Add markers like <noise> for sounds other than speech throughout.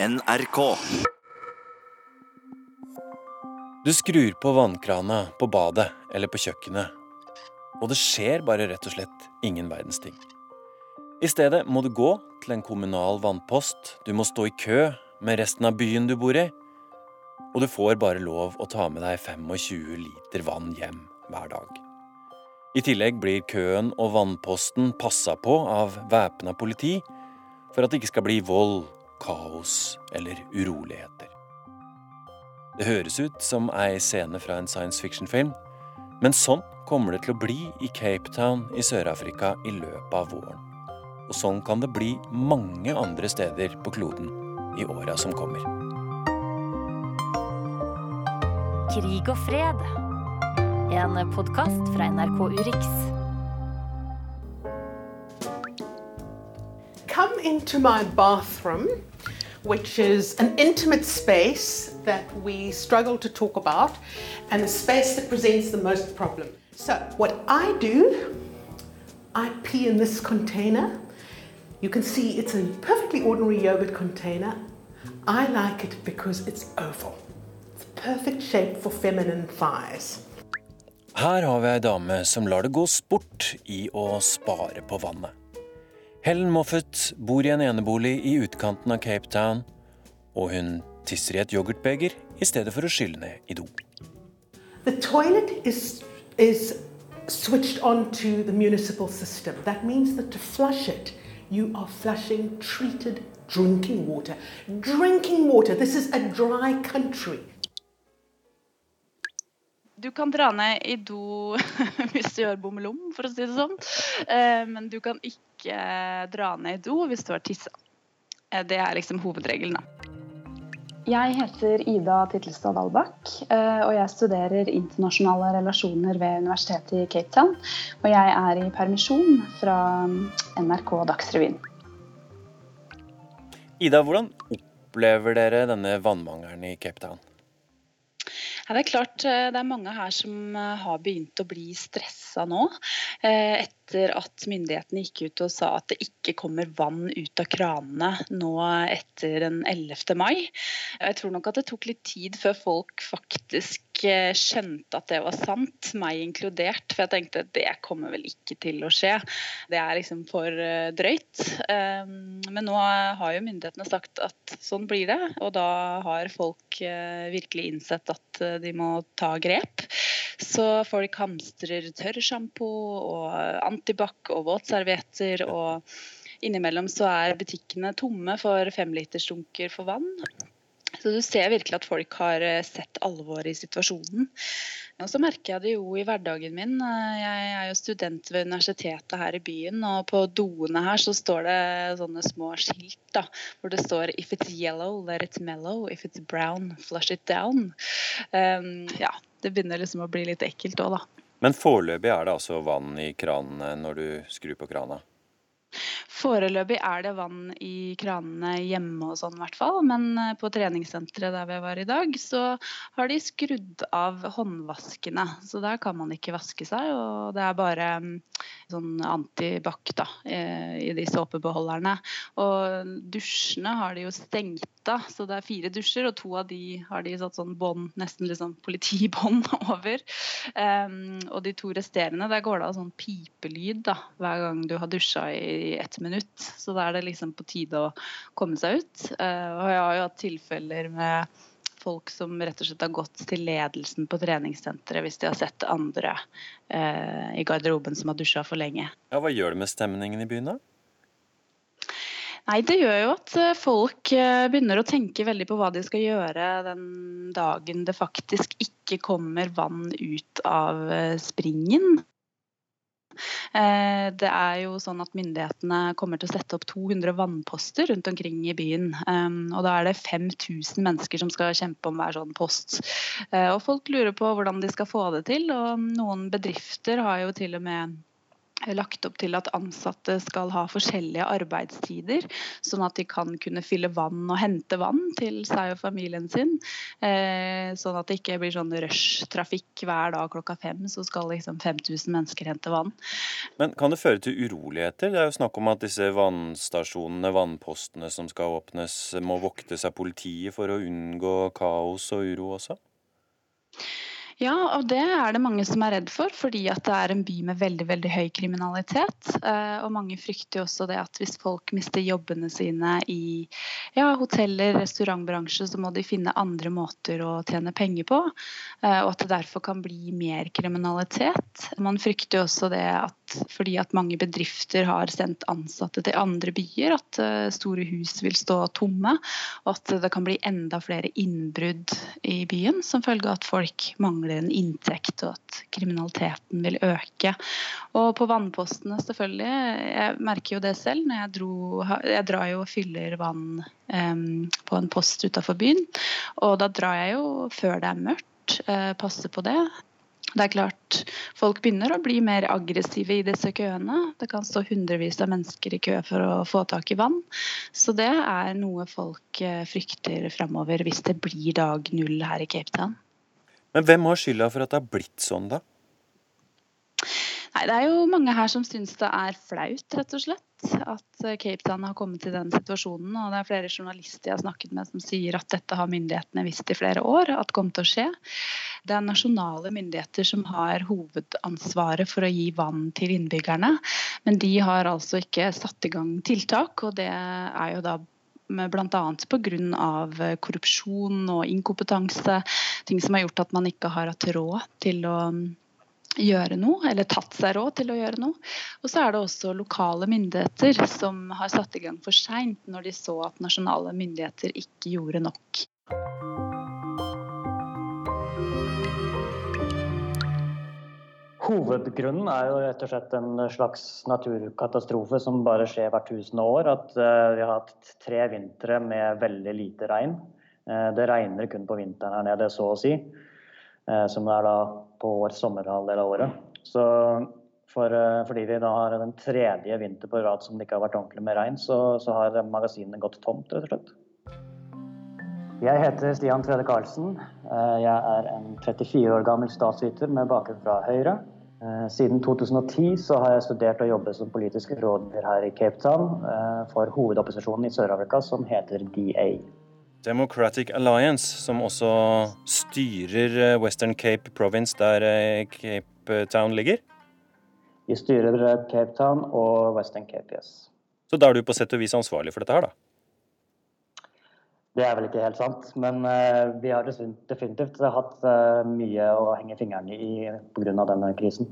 NRK. Du skrur på vannkrana på badet eller på kjøkkenet, og det skjer bare rett og slett ingen verdens ting. I stedet må du gå til en kommunal vannpost, du må stå i kø med resten av byen du bor i, og du får bare lov å ta med deg 25 liter vann hjem hver dag. I tillegg blir køen og vannposten passa på av væpna politi for at det ikke skal bli vold, kaos eller uroligheter. Det høres ut som ei scene fra en science fiction-film, men sånn kommer det til å bli i Cape Town i Sør-Afrika i løpet av våren. Og sånn kan det bli mange andre steder på kloden i åra som kommer. Krig og fred. En podkast fra NRK Urix. Into my bathroom, which is an intimate space that we struggle to talk about and the space that presents the most problem. So, what I do, I pee in this container. You can see it's a perfectly ordinary yogurt container. I like it because it's oval. It's a perfect shape for feminine thighs. Her har vi ei dame som lar det gå sport i å spare på vannet. Helen Moffat bor i en enebolig i utkanten av Cape Town, og hun tisser i et yoghurtbeger i stedet for å skylle ned i do. Is, is switched on to the municipal system. That means that to flush it, you are flushing treated drinking water. Drinking water, this is a dry country. Du kan dra ned i do <laughs> hvis du gjør bommelom, for å si det sånn. Eh, Men du kan ikke dra ned i do hvis du har tissa. Eh, Det er liksom hovedregelen, da. Jeg heter Ida Titlestad Valbakk, eh, og jeg studerer internasjonale relasjoner ved Universitetet i Cape Town. Og jeg er i permisjon fra NRK Dagsrevyen. Ida, hvordan opplever dere denne vannmangelen i Cape Town? Ja, det er klart eh, det er mange her som eh, har begynt å bli stressa nå. eh, Etter at myndighetene gikk ut og sa at det ikke kommer vann ut av kranene nå etter den 11. mai. Jeg tror nok at det tok litt tid før folk faktisk eh, skjønte at det var sant, meg inkludert. For jeg tenkte at det kommer vel ikke til å skje. Det er liksom for eh, drøyt. Eh, Men nå har jo myndighetene sagt at sånn blir det, og da har folk eh, virkelig innsett at de må ta grep. Så folk hamstrer tørrsjampo og antibac og våtservietter. Og innimellom så er butikkene tomme for femlitersdunker for vann. Så du ser virkelig at folk har eh, sett alvoret i situasjonen. Og så merker jeg det jo i hverdagen min. Eh, Jeg er jo student ved universitetet her i byen, og på doene her så står det sånne små skilt da, hvor det står If it's yellow, let it mellow. If it's brown, flush it down. Um, ja, det begynner liksom å bli litt ekkelt òg, da. Men foreløpig er det altså vann i kranene når du skrur på krana. Foreløpig er det vann i kranene hjemme og sånn i hvert fall. Men eh, på treningssenteret der vi var i dag, så har de skrudd av håndvaskene. Så der kan man ikke vaske seg. Og det er bare mm, sånn antibac eh, i de såpebeholderne. Og dusjene har de jo stengt av, så det er fire dusjer, og to av de har de satt sånn bånd, nesten liksom politibånd <laughs> over. Um, og de to resterende, der går det av sånn pipelyd da, hver gang du har dusja i ett minutt. Så da er det liksom på tide å komme seg ut. Uh, og jeg har jo hatt tilfeller med folk som rett og slett har gått til ledelsen på treningssenteret hvis de har sett andre eh, i garderoben som har dusja for lenge. Ja, Hva gjør det med stemningen i byen, da? Nei, det gjør jo at eh, folk eh, begynner å tenke veldig på hva de skal gjøre den dagen det faktisk ikke kommer vann ut av eh, springen. Eh, Det er jo sånn at Myndighetene kommer til å sette opp 200 vannposter rundt omkring i byen. Og Da er det 5000 mennesker som skal kjempe om hver sånn post. Eh, Og Folk lurer på hvordan de skal få det til. og Noen bedrifter har jo til og med lagt opp til at ansatte skal ha forskjellige arbeidstider, sånn at de kan kunne fylle vann og hente vann til seg og familien sin. Eh, sånn at det ikke blir sånn rushtrafikk hver dag klokka fem, så skal liksom 5000 mennesker hente vann. Men kan det føre til uroligheter? Det er jo snakk om at disse vannstasjonene, vannpostene som skal åpnes, må voktes av politiet for å unngå kaos og uro også? Ja, og det er det mange som er redd for, fordi at det er en by med veldig veldig høy kriminalitet. Eh, og mange frykter også det at hvis folk mister jobbene sine i ja, hoteller, restaurantbransje, så må de finne andre måter å tjene penger på. Eh, og at det derfor kan bli mer kriminalitet. Man frykter også det at fordi at mange bedrifter har sendt ansatte til andre byer, at eh, store hus vil stå tomme. Og at det kan bli enda flere innbrudd i byen som følge av at folk mangler mangler en inntekt, og at kriminaliteten vil øke. Og på vannpostene, selvfølgelig. Jeg merker jo det selv når jeg dro Jeg drar jo og fyller vann um, på en post utafor byen. Og da drar jeg jo før det er mørkt. Uh, passer på det. Det er klart, Folk begynner å bli mer aggressive i disse køene. Det kan stå hundrevis av mennesker i kø for å få tak i vann. Så det er noe folk eh, frykter framover hvis det blir dag null her i Cape Town. Men hvem har skylda for at det har blitt sånn, da? Nei, Det er jo mange her som syns det er flaut, rett og slett. At eh, Cape Town har kommet til den situasjonen. Og det er flere journalister jeg har snakket med som sier at dette har myndighetene visst i flere år at kom til å skje. Det er nasjonale myndigheter som har hovedansvaret for å gi vann til innbyggerne. Men de har altså ikke satt i gang tiltak, og det er jo da bl.a. pga. korrupsjon og inkompetanse. Ting som har gjort at man ikke har hatt råd til å mm, gjøre noe, eller tatt seg råd til å gjøre noe. Og så er det også lokale myndigheter som har satt i gang for seint når de så at nasjonale myndigheter ikke gjorde nok. Hovedgrunnen er jo rett og slett en slags naturkatastrofe som bare skjer hvert tusende år. At uh, vi har hatt tre vintre med veldig lite regn. Uh, det regner kun på vinteren her nede, så å si. Som som er da på vår sommerhalvdel av året. Så for, fordi vi da har den tredje vinter på rad som det ikke har vært ordentlig med regn, så, så har magasinene gått tomt, rett og slett. Jeg heter Stian Tvede Karlsen. Jeg er en 34 år gammel statsviter med bakgrunn fra Høyre. Eh, siden 2010 så har jeg studert og jobbet som politisk rådgiver her i Cape Town eh, for hovedopposisjonen i Sør-Afrika, som heter DA. Democratic Alliance, som også styrer eh, Western Cape Province, der Cape Town ligger? Vi styrer Cape Town og Western Cape, yes. Så da er du på sett og vis ansvarlig for dette her, da? Det er vel ikke helt sant, men uh, vi har definitivt hatt uh, mye å henge fingrene i pga. denne krisen.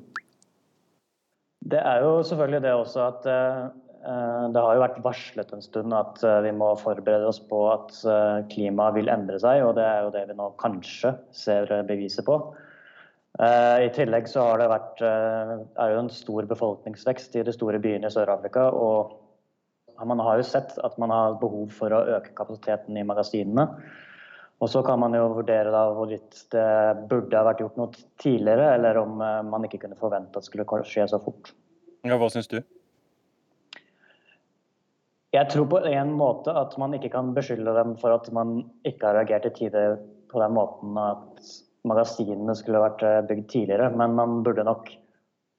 Det er jo selvfølgelig det også at uh, det har jo vært varslet en stund at vi må forberede oss på at klimaet vil endre seg, og det er jo det vi nå kanskje ser beviset på. I tillegg så har det vært, er jo en stor befolkningsvekst i de store byene i Sør-Afrika. og man har jo sett at man har behov for å øke kapasiteten i magasinene. Og så kan man jo vurdere da hvorvidt det burde ha vært gjort noe tidligere, eller om eh, man ikke kunne forvente at det skulle skje så fort. Ja, Hva syns du? Jeg tror på en måte at man ikke kan beskylde dem for at man ikke har reagert i tide på den måten at magasinene skulle vært eh, bygd tidligere. Men man burde nok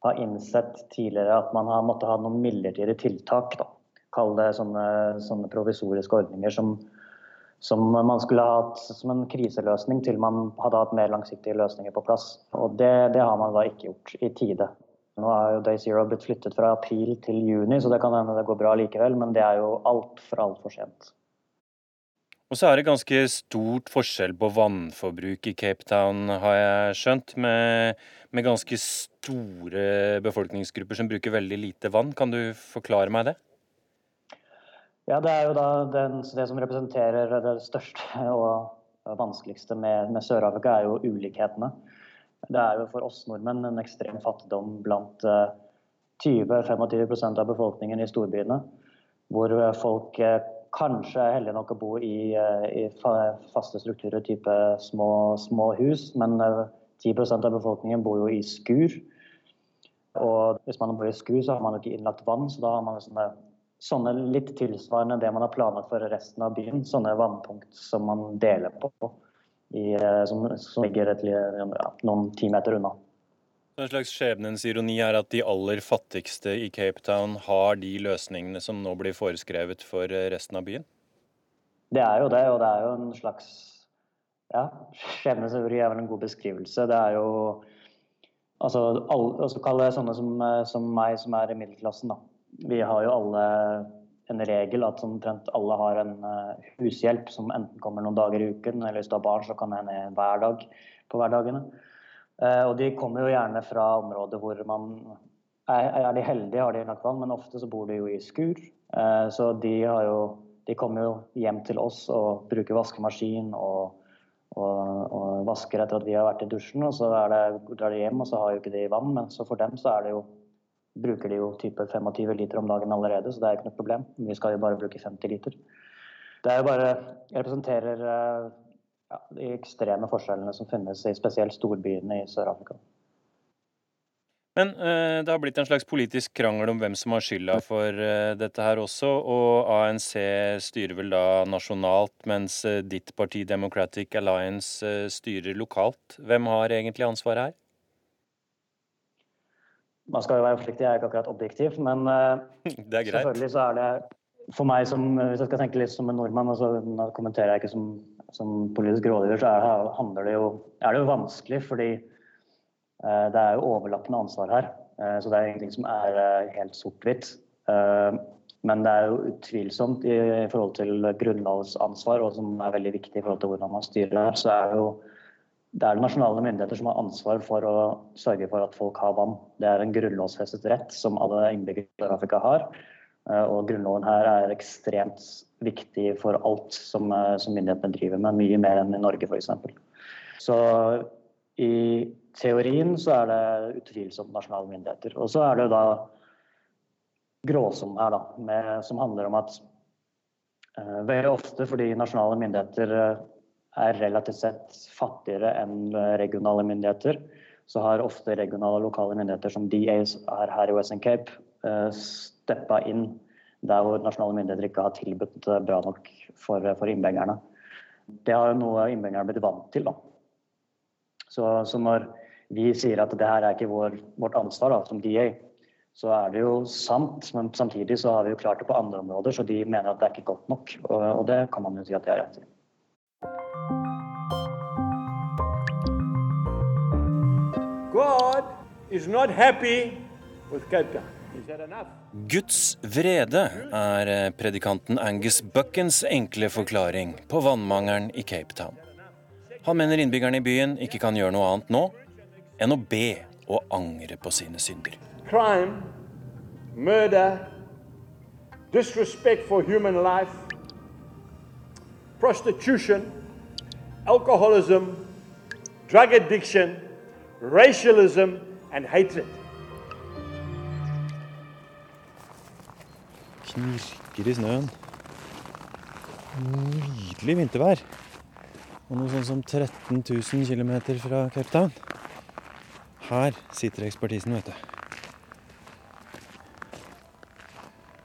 ha innsett tidligere at man har måttet ha noen midlertidige tiltak. da Kall det sånne, sånne provisoriske ordninger som, som, man skulle ha hatt som en kriseløsning til man hadde hatt mer langsiktige løsninger på plass. Og det, det har man da ikke gjort i tide. Nå er jo Day Zero blitt flyttet fra april til juni, så det kan hende det går bra likevel, men det er jo altfor altfor sent. Og så er det ganske stort forskjell på vannforbruk i Cape Town, har jeg skjønt. Med, med ganske store befolkningsgrupper som bruker veldig lite vann. Kan du forklare meg det? Ja, Det er jo da den, det som representerer det største og vanskeligste med, med Sør-Afrika, er jo ulikhetene. Det er jo for oss nordmenn en ekstrem fattigdom blant 20-25% av befolkningen i storbyene. Hvor folk eh, kanskje er heldige nok å bo i, eh, i faste strukturer, type små, små hus. Men 10 eh, av befolkningen bor jo i skur. Og hvis man bor i skur, så har man jo ikke innlagt vann, så da har man sånne, sånne litt tilsvarende det man har planlagt for resten av byen. Sånne vannpunkt som man deler på, i, eh, som, som, ligger et, ja, noen ti meter unna. En slags skjebnens ironi er at de aller fattigste i Cape Town har de løsningene som nå blir foreskrevet for eh, resten av byen? Det er jo det, og det er jo en slags ja, skjebnens ironi er vel en god beskrivelse. Det er jo Altså, alle, kalle sånne som, eh, som, meg, som er i middelklassen, da. Vi har jo alle en regel at omtrent alle har en uh, hushjelp som enten kommer noen dager i uken, eller hvis du har barn, så kan det hende hver dag på hverdagene. Uh, og de kommer jo gjerne fra områder hvor man er, er de heldige, har de lagt vann, men ofte så bor de jo i skur. Uh, så de, jo, de kommer jo hjem til oss og bruker vaskemaskin og og, og, vasker etter at vi har vært i dusjen. Og så det, drar de hjem, og så har jo ikke de vann. Men så for dem så er det jo, bruker de jo type 25 liter om dagen allerede, så det er ikke noe problem. Vi skal jo bare bruke 50 liter. Det er jo bare representerer eh, ja, de ekstreme forskjellene som finnes i spesielt storbyene i Sør-Afrika. Men uh, det har blitt en slags politisk krangel om hvem som har skylda for uh, dette her også. Og ANC styrer vel da nasjonalt, mens uh, ditt parti Democratic Alliance styrer lokalt. Hvem har egentlig ansvaret her? Man skal jo være forsiktig, jeg er ikke akkurat objektiv, men <laughs> selvfølgelig så er det for meg som hvis jeg skal tenke litt som en nordmann, og så kommenterer jeg ikke som, som politisk rådgiver, så er det, det jo, er det jo vanskelig fordi Eh, det er jo overlappende ansvar her, eh, så det er ingenting som er eh, helt sort-hvitt. Men det er jo utvilsomt i forhold til grunnlovsansvar, og som er veldig viktig i forhold til hvordan man styrer her, så er det jo det er nasjonale myndigheter som har ansvar for å sørge for at folk har vann. Det er en grunnlovsfestet rett som alle innbyggere i Afrika har. Og grunnloven her er ekstremt viktig for alt som, som myndighetene driver med, mye mer enn i Norge f.eks. Så i teorien så er det utvilsomt nasjonale myndigheter. Og så er det da gråsom her, da, med, som handler om at uh, veldig ofte fordi nasjonale myndigheter uh, er relativt sett fattigere enn regionale myndigheter, så har ofte regionale og lokale myndigheter, som DA er her i Western Cape, uh, steppa inn der hvor nasjonale myndigheter ikke har tilbudt bra nok for, for innbyggerne. Det har jo noe innbyggerne blitt vant til. da. Så, så når vi sier at det her er ikke vår, vårt ansvar da, som DA, så er det jo sant. Men samtidig så har vi jo klart det på andre områder, så de mener at det er ikke godt nok. Og, og det kan man jo si at de har rett i. Guds vrede er eh, predikanten Angus Buckens enkle forklaring på vannmangelen i Cape Town. Han mener innbyggerne i byen ikke kan gjøre noe annet nå enn å be og angre på sine synder. Crime, murder, disrespect for human life, prostitution, alcoholism, drug addiction, racialism and hatred. Knirker i snøen. Nydelig vintervær. Og noe sånn som 13 000 km fra Cape Town. Her sitter ekspertisen, vet du.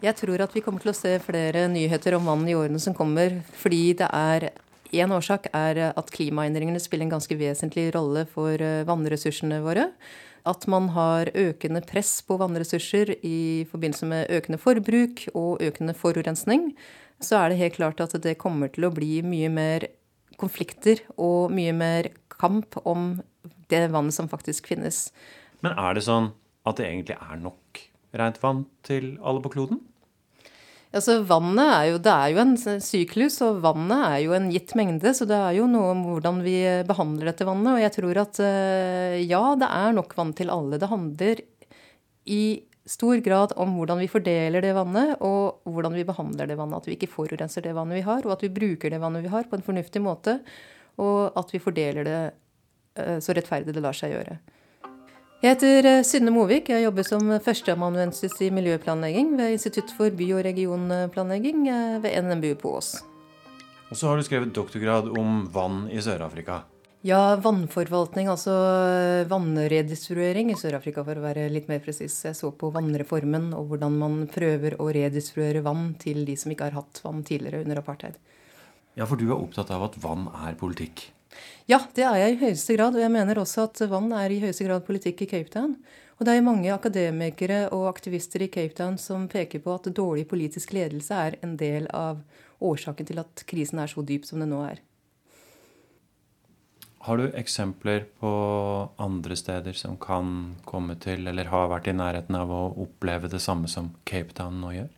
Jeg tror at vi kommer til å se flere nyheter om vann i årene som kommer. Fordi det er Én årsak er at klimaendringene spiller en ganske vesentlig rolle for eh, vannressursene våre. At man har økende press på vannressurser i forbindelse med økende forbruk og økende forurensning. Så er det helt klart at det kommer til å bli mye mer konflikter og mye mer kamp om det vannet som faktisk finnes. Men er det sånn at det egentlig er nok rent vann til alle på kloden? Altså, vannet er jo, Det er jo en syklus, og vannet er jo en gitt mengde. Så det er jo noe om hvordan vi behandler dette vannet. Og jeg tror at eh, ja, det er nok vann til alle. Det handler i stor grad om hvordan vi fordeler det vannet, og hvordan vi behandler det vannet. At vi ikke forurenser det vannet vi har, og at vi bruker det vannet vi har, på en fornuftig måte. Og at vi fordeler det Eh, så rettferdig det lar seg gjøre. Jeg heter eh, Synne Movik. Jeg jobber som førsteamanuensis i miljøplanlegging ved Institutt for by- og regionplanlegging eh, ved NMBU på Ås. Og så har du skrevet doktorgrad om vann i Sør-Afrika. Ja, vannforvaltning, altså vannredistruering i Sør-Afrika, for å være litt mer presis. Jeg så på vannreformen og hvordan man prøver å redistruere vann til de som ikke har hatt vann tidligere under apartheid. Ja, for du er opptatt av at vann er politikk? Ja, det er jeg i høyeste grad. Og jeg mener også at vann er i høyeste grad politikk i Cape Town. Og det er mange akademikere og aktivister i Cape Town som peker på at dårlig politisk ledelse er en del av årsaken til at krisen er så dyp som den nå er. Har du eksempler på andre steder som kan komme til, eller har vært i nærheten av å oppleve det samme som Cape Town nå gjør?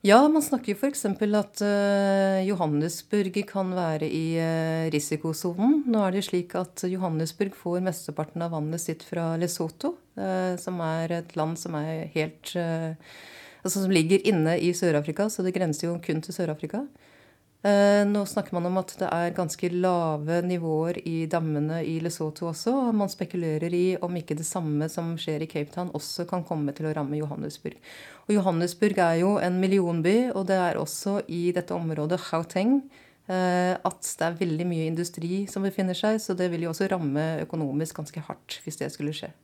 Ja, man snakker jo f.eks. at uh, Johannesburg kan være i uh, risikosonen. Nå er det slik at Johannesburg får mesteparten av vannet sitt fra Lesotho, uh, som er et land som er helt Altså som ligger inne i Sør-Afrika, så det grenser jo kun til Sør-Afrika. Eh, nå snakker man om at det er ganske lave nivåer i dammene i Lesotho også. og Man spekulerer i om ikke det samme som skjer i Cape Town, også kan komme til å ramme Johannesburg. Og Johannesburg er jo en millionby, og det er også i dette området Gauteng eh, at det er veldig mye industri som befinner seg, så det vil jo også ramme økonomisk ganske hardt hvis det skulle skje.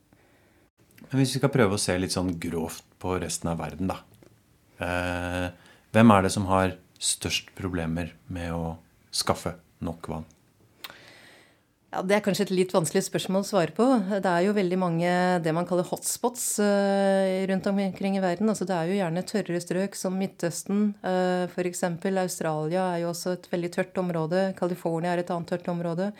Men hvis vi skal prøve å se litt sånn grovt på resten av verden, da. Eh, hvem er det som har størst problemer med å skaffe nok vann? Ja, Det er kanskje et litt vanskelig spørsmål å svare på. Det er jo veldig mange det man kaller hotspots uh, rundt omkring i verden. Altså, det er jo gjerne tørre strøk som Midtøsten. Uh, F.eks. Australia er jo også et veldig tørt område. California er et annet tørt område.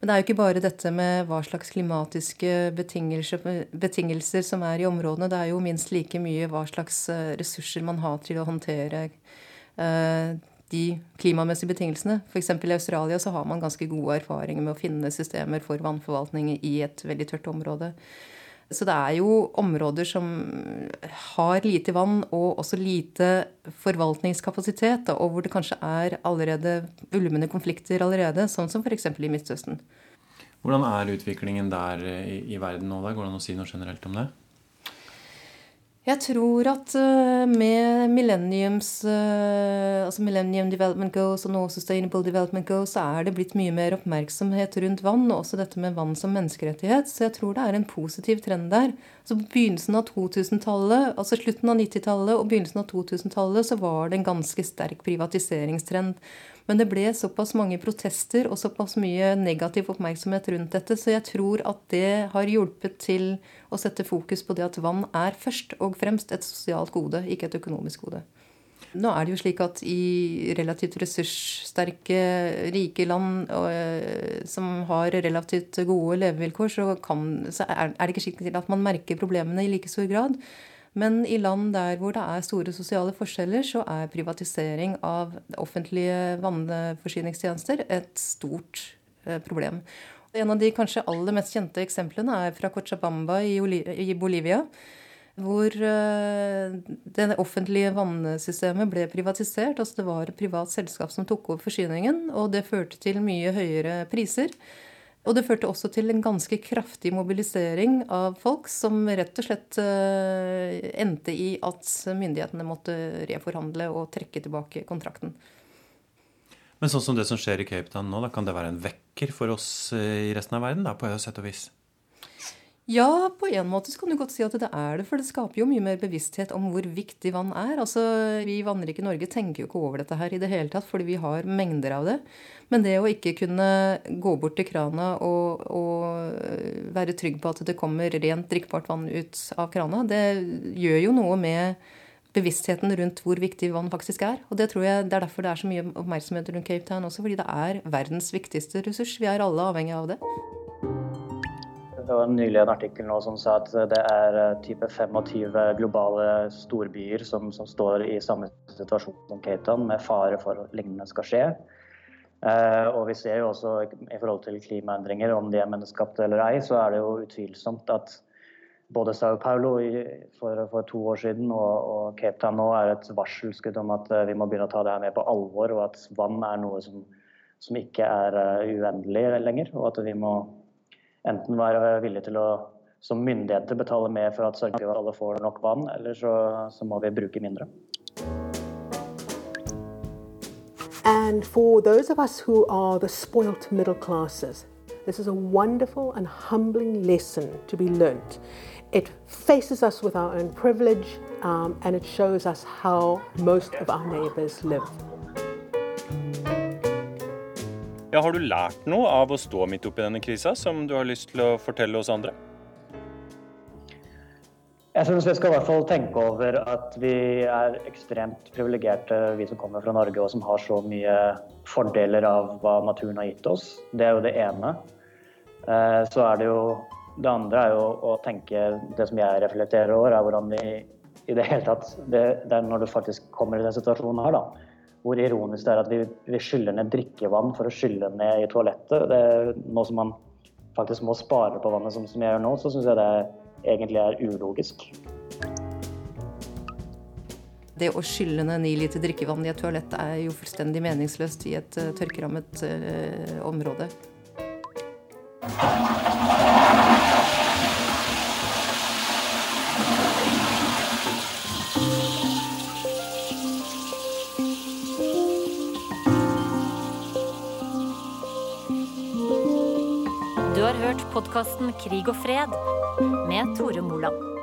Men det er jo ikke bare dette med hva slags klimatiske betingelser, betingelser som er i områdene. Det er jo minst like mye hva slags eh, ressurser man har til å håndtere Eh, de klimamessige betingelsene. F.eks. i Australia så har man ganske gode erfaringer med å finne systemer for vannforvaltning i et veldig tørt område. Så det er jo områder som har lite vann og også lite forvaltningskapasitet, og hvor det kanskje er allerede ulmende konflikter allerede, sånn som f.eks. i Midtøsten. Hvordan er utviklingen der i, i verden nå? Da? Går det an å si noe generelt om det? Jeg tror at eh, med millenniums, eh, altså Millennium Development Goals og nå Sustainable Development Goals, så er det blitt mye mer oppmerksomhet rundt vann, og også dette med vann som menneskerettighet. Så jeg tror det er en positiv trend der. Så på begynnelsen av 2000-tallet, altså slutten av 90-tallet og begynnelsen av 2000-tallet, så var det en ganske sterk privatiseringstrend. Men det ble såpass mange protester og såpass mye negativ oppmerksomhet rundt dette, så jeg tror at det har hjulpet til å sette fokus på det at vann er først og fremst et sosialt gode, ikke et økonomisk gode. Nå er det jo slik at i relativt ressurssterke, rike land eh, som har relativt gode levevilkår, så, kan, så er det ikke slik at man merker problemene i like stor grad. Men i land der hvor det er store sosiale forskjeller, så er privatisering av offentlige vannforsyningstjenester et stort eh, problem. En av de kanskje aller mest kjente eksemplene er fra Cochabamba i Bolivia. Hvor eh, det offentlige vannsystemet ble privatisert. altså Det var et privat selskap som tok over forsyningen, og det førte til mye høyere priser. Og det førte også til en ganske kraftig mobilisering av folk, som rett og slett uh, endte i at myndighetene måtte reforhandle og trekke tilbake kontrakten. Men sånn som det som skjer i Cape Town nå, da kan det være en vekker for oss eh, i resten av verden? da, på sett og vis? Ja, på en måte så kan du godt si at det er det. For det skaper jo mye mer bevissthet om hvor viktig vann er. Altså, Vi i vannrike Norge tenker jo ikke over dette her i det hele tatt, fordi vi har mengder av det. Men det å ikke kunne gå bort til krana og, og være trygg på at det kommer rent drikkbart vann ut av krana, det gjør jo noe med bevisstheten rundt hvor viktig vann faktisk er. Og det tror jeg det er derfor det er så mye oppmerksomhet rundt Cape Town også, fordi det er verdens viktigste ressurs. Vi er alle avhengig av det. Det var nylig en artikkel nå som sa at det er eh, type 25 globale storbyer som, som står i samme situasjon som Cape med fare for at lignende skal skje. Eh, og vi ser jo også i forhold til klimaendringer, om de er menneskeskapte eller ei, så er det jo utvilsomt at både Sao Paulo for, for, to år siden og, og, Cape Town nå er et varselskudd om at eh, vi må begynne å ta det her med på alvor, og at vann er noe som, som ikke er uh, uendelig lenger. og at vi må enten være til å som myndigheter betale mer for at sørge for at alle får nok vann, eller så, så må vi bruke mindre. And for those of us who are the spoilt middle classes, this is a wonderful and humbling lesson to be learnt. It faces us with our own privilege um, and it shows us how most of our neighbours live. Ja, har du lært noe av å stå midt oppi denne krisa som du har lyst til å fortelle oss andre? Jeg synes vi skal i hvert fall tenke over at vi er ekstremt privilegerte, vi som kommer fra Norge og som har så mye fordeler av hva naturen har gitt oss. Det er jo det ene. Eh, så er det jo Det andre er jo å tenke Det som jeg reflekterer over, er hvordan vi i det hele tatt Det, det er når du faktisk kommer i den situasjonen her, da hvor ironisk det er at vi, vi skyller ned drikkevann for å skylle ned i toalettet. Det er noe som man faktisk må spare på vannet, som, som jeg gjør nå, så syns jeg det egentlig er ulogisk. Det å skylle ned ni liter drikkevann i et toalett er jo fullstendig meningsløst i et uh, tørkerammet uh, område. Podkasten Krig og fred med Tore Moland.